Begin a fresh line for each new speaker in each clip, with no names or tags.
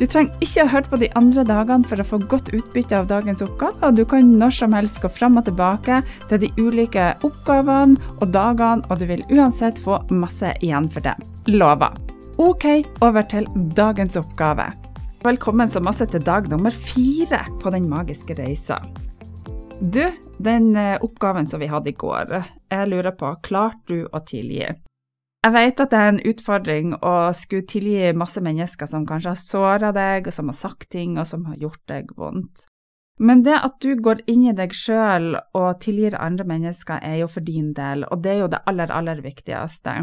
Du trenger ikke ha hørt på de andre dagene for å få godt utbytte av dagens oppgave, og du kan når som helst gå fram og tilbake til de ulike oppgavene og dagene, og du vil uansett få masse igjen for det. Lover. Ok, over til dagens oppgave. Velkommen så masse til dag nummer fire på Den magiske reisa. Du, den eh, oppgaven som vi hadde i går, jeg lurer på, klarte du å tilgi? Jeg vet at det er en utfordring å skulle tilgi masse mennesker som kanskje har såra deg, og som har sagt ting, og som har gjort deg vondt. Men det at du går inn i deg sjøl og tilgir andre mennesker, er jo for din del, og det er jo det aller, aller viktigste.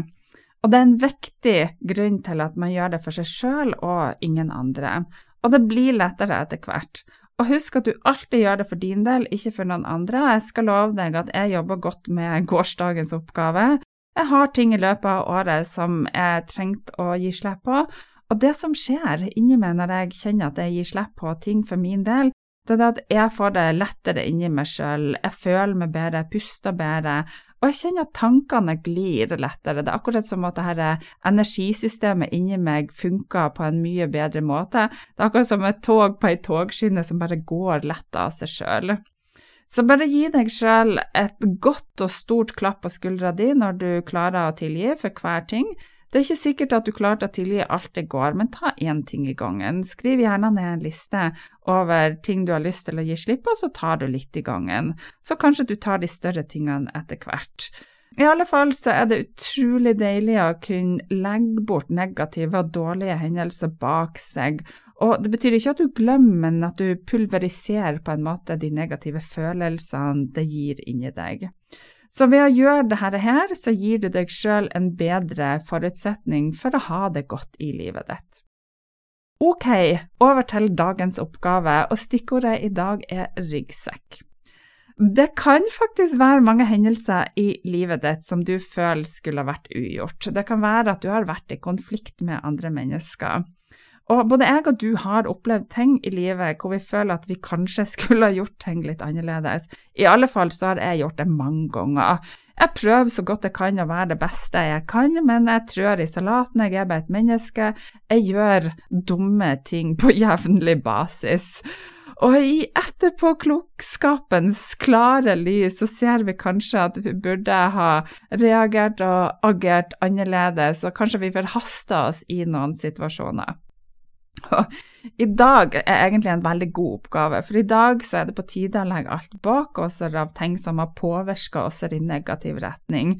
Og det er en viktig grunn til at man gjør det for seg sjøl og ingen andre. Og det blir lettere etter hvert. Og husk at du alltid gjør det for din del, ikke for noen andre. Jeg skal love deg at jeg jobber godt med gårsdagens oppgave, jeg har ting i løpet av året som jeg trengte å gi slipp på, og det som skjer inni meg når jeg kjenner at jeg gir slipp på ting for min del, det er at jeg får det lettere inni meg sjøl, jeg føler meg bedre, jeg puster bedre, og jeg kjenner at tankene glir lettere. Det er akkurat som at dette energisystemet inni meg funker på en mye bedre måte. Det er akkurat som et tog på ei togskinne som bare går lett av seg sjøl. Så bare gi deg sjøl et godt og stort klapp på skuldra di når du klarer å tilgi for hver ting. Det er ikke sikkert at du klarte å tilgi alt det går, men ta én ting i gangen. Skriv gjerne ned en liste over ting du har lyst til å gi slipp på, så tar du litt i gangen. Så kanskje du tar de større tingene etter hvert. I alle fall så er det utrolig deilig å kunne legge bort negative og dårlige hendelser bak seg og det betyr ikke at du glemmer, men at du pulveriserer på en måte de negative følelsene det gir inni deg. Så ved å gjøre dette her, så gir du deg sjøl en bedre forutsetning for å ha det godt i livet ditt. Ok, over til dagens oppgave, og stikkordet i dag er ryggsekk. Det kan faktisk være mange hendelser i livet ditt som du føler skulle vært ugjort. Det kan være at du har vært i konflikt med andre mennesker. Og både jeg og du har opplevd ting i livet hvor vi føler at vi kanskje skulle ha gjort ting litt annerledes. I alle fall så har jeg gjort det mange ganger. Jeg prøver så godt jeg kan å være det beste jeg kan, men jeg trør i salaten, jeg er bare et menneske. Jeg gjør dumme ting på jevnlig basis. Og i etterpåklokskapens klare lys så ser vi kanskje at vi burde ha reagert og agert annerledes, og kanskje vi forhasta oss i noen situasjoner. I dag er egentlig en veldig god oppgave, for i dag så er det på tide å legge alt bak oss av ting som har påvirka oss i negativ retning.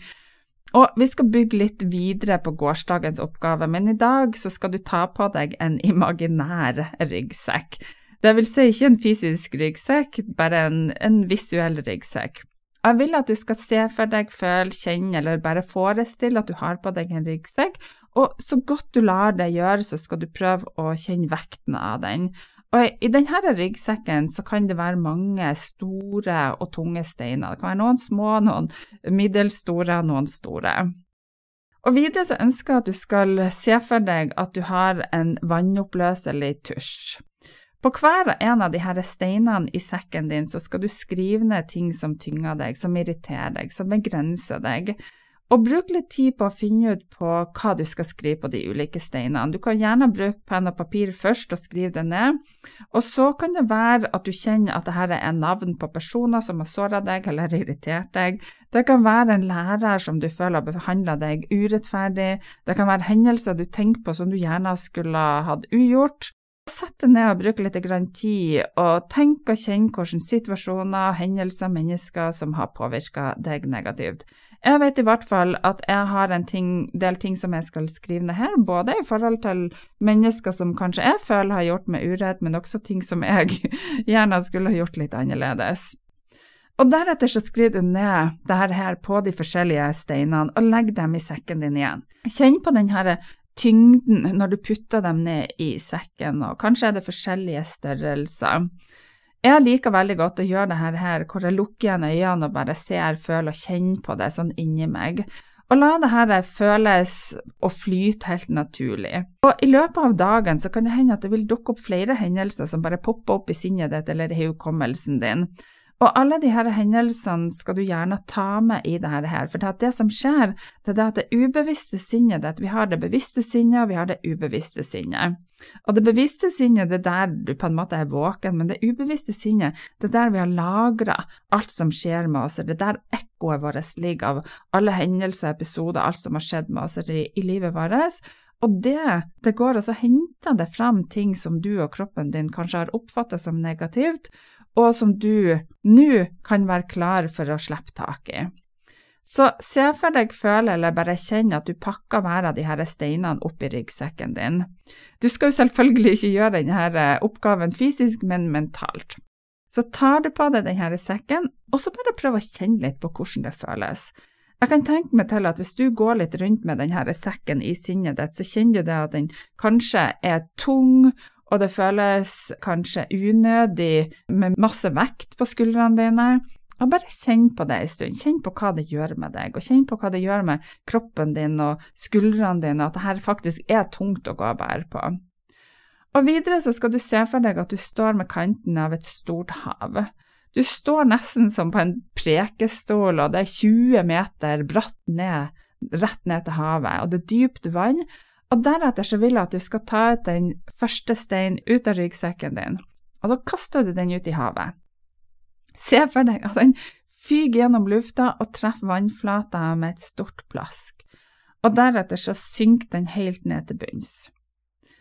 Og vi skal bygge litt videre på gårsdagens oppgave, men i dag så skal du ta på deg en imaginær ryggsekk. Det vil si ikke en fysisk ryggsekk, bare en, en visuell ryggsekk. Jeg vil at du skal se for deg, føle, kjenne eller bare forestille at du har på deg en ryggsekk, og så godt du lar deg gjøre, så skal du prøve å kjenne vekten av den. Og I denne ryggsekken så kan det være mange store og tunge steiner. Det kan være noen små, noen middelstore, noen store. Og videre så ønsker jeg at du skal se for deg at du har en vannoppløselig tusj. På hver en av disse steinene i sekken din så skal du skrive ned ting som tynger deg, som irriterer deg, som begrenser deg. Og bruk litt tid på å finne ut på hva du skal skrive på de ulike steinene. Du kan gjerne bruke penn og papir først og skrive det ned. Og så kan det være at du kjenner at dette er navn på personer som har såra deg eller irritert deg. Det kan være en lærer som du føler har behandla deg urettferdig. Det kan være hendelser du tenker på som du gjerne skulle hatt ugjort. Sett deg ned og bruk litt tid, og tenk og kjenn hvilke situasjoner, hendelser, mennesker som har påvirka deg negativt. Jeg vet i hvert fall at jeg har en ting, del ting som jeg skal skrive ned her, både i forhold til mennesker som kanskje jeg føler har gjort meg urett, men også ting som jeg gjerne skulle ha gjort litt annerledes. Og deretter så skriver du ned dette her på de forskjellige steinene og legg dem i sekken din igjen. Kjenn på denne tyngden når du putter dem ned i sekken, og kanskje er det forskjellige størrelser. Jeg liker veldig godt å gjøre det her hvor jeg lukker igjen øynene og bare ser, føler og kjenner på det sånn inni meg. Og la det her føles og flyte helt naturlig. Og I løpet av dagen så kan det hende at det vil dukke opp flere hendelser som bare popper opp i sinnet ditt eller i hukommelsen din. Og alle de her hendelsene skal du gjerne ta med i det her, for det, det som skjer, det er at det ubevisste sinnet ditt Vi har det bevisste sinnet, og vi har det ubevisste sinnet. Og det bevisste sinnet, det er der du på en måte er våken, men det ubevisste sinnet, det er der vi har lagra alt som skjer med oss, det er der ekkoet vårt ligger av alle hendelser, episoder, alt som har skjedd med oss i, i livet vårt. Og det, det går altså å hente det fram ting som du og kroppen din kanskje har oppfattet som negativt, og som du nå kan være klar for å slippe tak i. Så se for deg, føle eller bare kjenne at du pakker hver av de her steinene opp i ryggsekken din. Du skal jo selvfølgelig ikke gjøre denne eh, oppgaven fysisk, men mentalt. Så tar du på deg denne sekken, og så bare prøv å kjenne litt på hvordan det føles. Jeg kan tenke meg til at hvis du går litt rundt med denne sekken i sinnet ditt, så kjenner du det at den kanskje er tung, og det føles kanskje unødig med masse vekt på skuldrene dine. Og bare kjenn på det en stund. Kjenn på hva det gjør med deg, og kjenn på hva det gjør med kroppen din og skuldrene dine, at dette faktisk er tungt å gå og bære på. Og videre så skal du se for deg at du står med kanten av et stort hav. Du står nesten som på en prekestol, og det er 20 meter bratt ned, rett ned til havet, og det er dypt vann, og deretter så vil jeg at du skal ta ut den første steinen ut av ryggsekken din, og så kaster du den ut i havet. Se for deg at den fyker gjennom lufta og treffer vannflata med et stort plask, og deretter så synker den helt ned til bunns.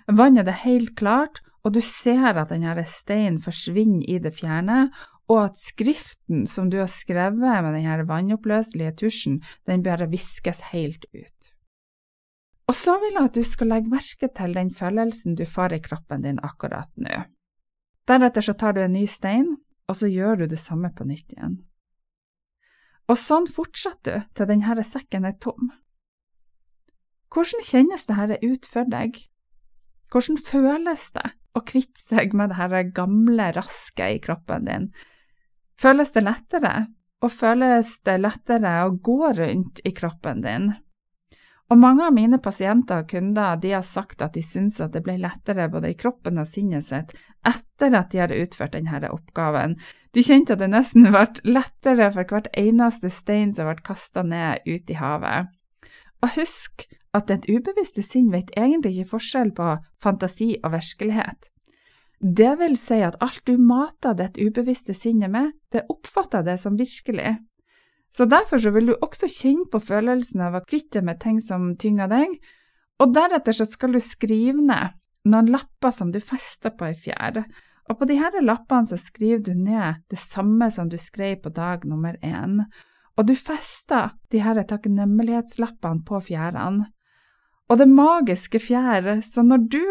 Vannet er helt klart, og du ser at denne steinen forsvinner i det fjerne, og at skriften som du har skrevet med denne vannoppløselige tusjen, den bare viskes helt ut. Og så vil jeg at du skal legge merke til den følelsen du får i kroppen din akkurat nå. Deretter så tar du en ny stein, og så gjør du det samme på nytt igjen. Og sånn fortsetter du til denne sekken er tom. Hvordan kjennes dette ut for deg? Hvordan føles det å kvitte seg med dette gamle, raske i kroppen din? Føles det lettere, og føles det lettere å gå rundt i kroppen din? Og mange av mine pasienter og kunder de har sagt at de syns at det ble lettere både i kroppen og sinnet sitt etter at de hadde utført denne oppgaven. De kjente at det nesten ble lettere for hvert eneste stein som ble kasta ned ut i havet. Og husk at et ubevisste sinn vet egentlig ikke forskjell på fantasi og virkelighet. Det vil si at alt du mater ditt ubevisste sinnet med, det oppfatter det som virkelig. Så derfor så vil du også kjenne på følelsen av å kvitte med ting som tynger deg, og deretter så skal du skrive ned noen lapper som du fester på ei fjær, og på disse lappene så skriver du ned det samme som du skrev på dag nummer én, og du fester de her takknemlighetslappene på fjærene. Og det magiske fjær, så når du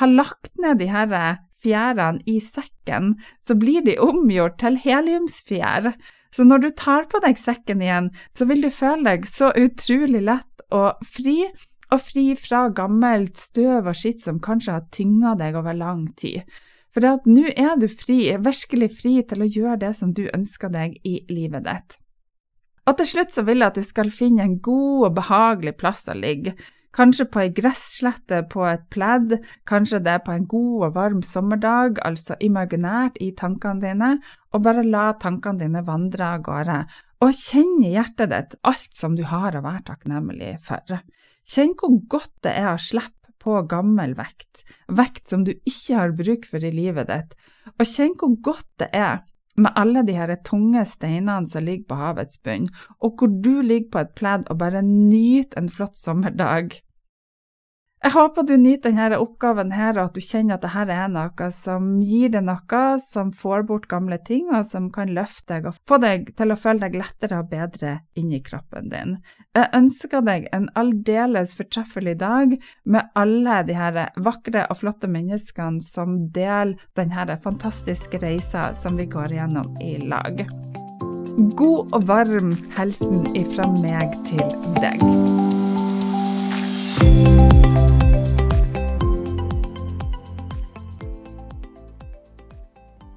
har lagt ned de her fjærene i sekken, så blir de omgjort til heliumsfjær. Så når du tar på deg sekken igjen, så vil du føle deg så utrolig lett og fri, og fri fra gammelt støv og skitt som kanskje har tynga deg over lang tid. For nå er du fri, virkelig fri til å gjøre det som du ønsker deg i livet ditt. Og til slutt så vil jeg at du skal finne en god og behagelig plass å ligge, Kanskje på ei gresslette på et pledd, kanskje det er på en god og varm sommerdag, altså imaginært i tankene dine, og bare la tankene dine vandre av gårde, og kjenn i hjertet ditt alt som du har å være takknemlig for. Kjenn hvor godt det er å slippe på gammel vekt, vekt som du ikke har bruk for i livet ditt, og kjenn hvor godt det er med alle de her tunge steinene som ligger på havets bunn, og hvor du ligger på et pledd og bare nyter en flott sommerdag. Jeg håper du nyter denne oppgaven her, og at du kjenner at dette er noe som gir deg noe, som får bort gamle ting, og som kan løfte deg og få deg til å føle deg lettere og bedre inni kroppen din. Jeg ønsker deg en aldeles fortreffelig dag med alle de her vakre og flotte menneskene som deler denne fantastiske reisa som vi går gjennom i lag. God og varm hilsen ifra meg til deg.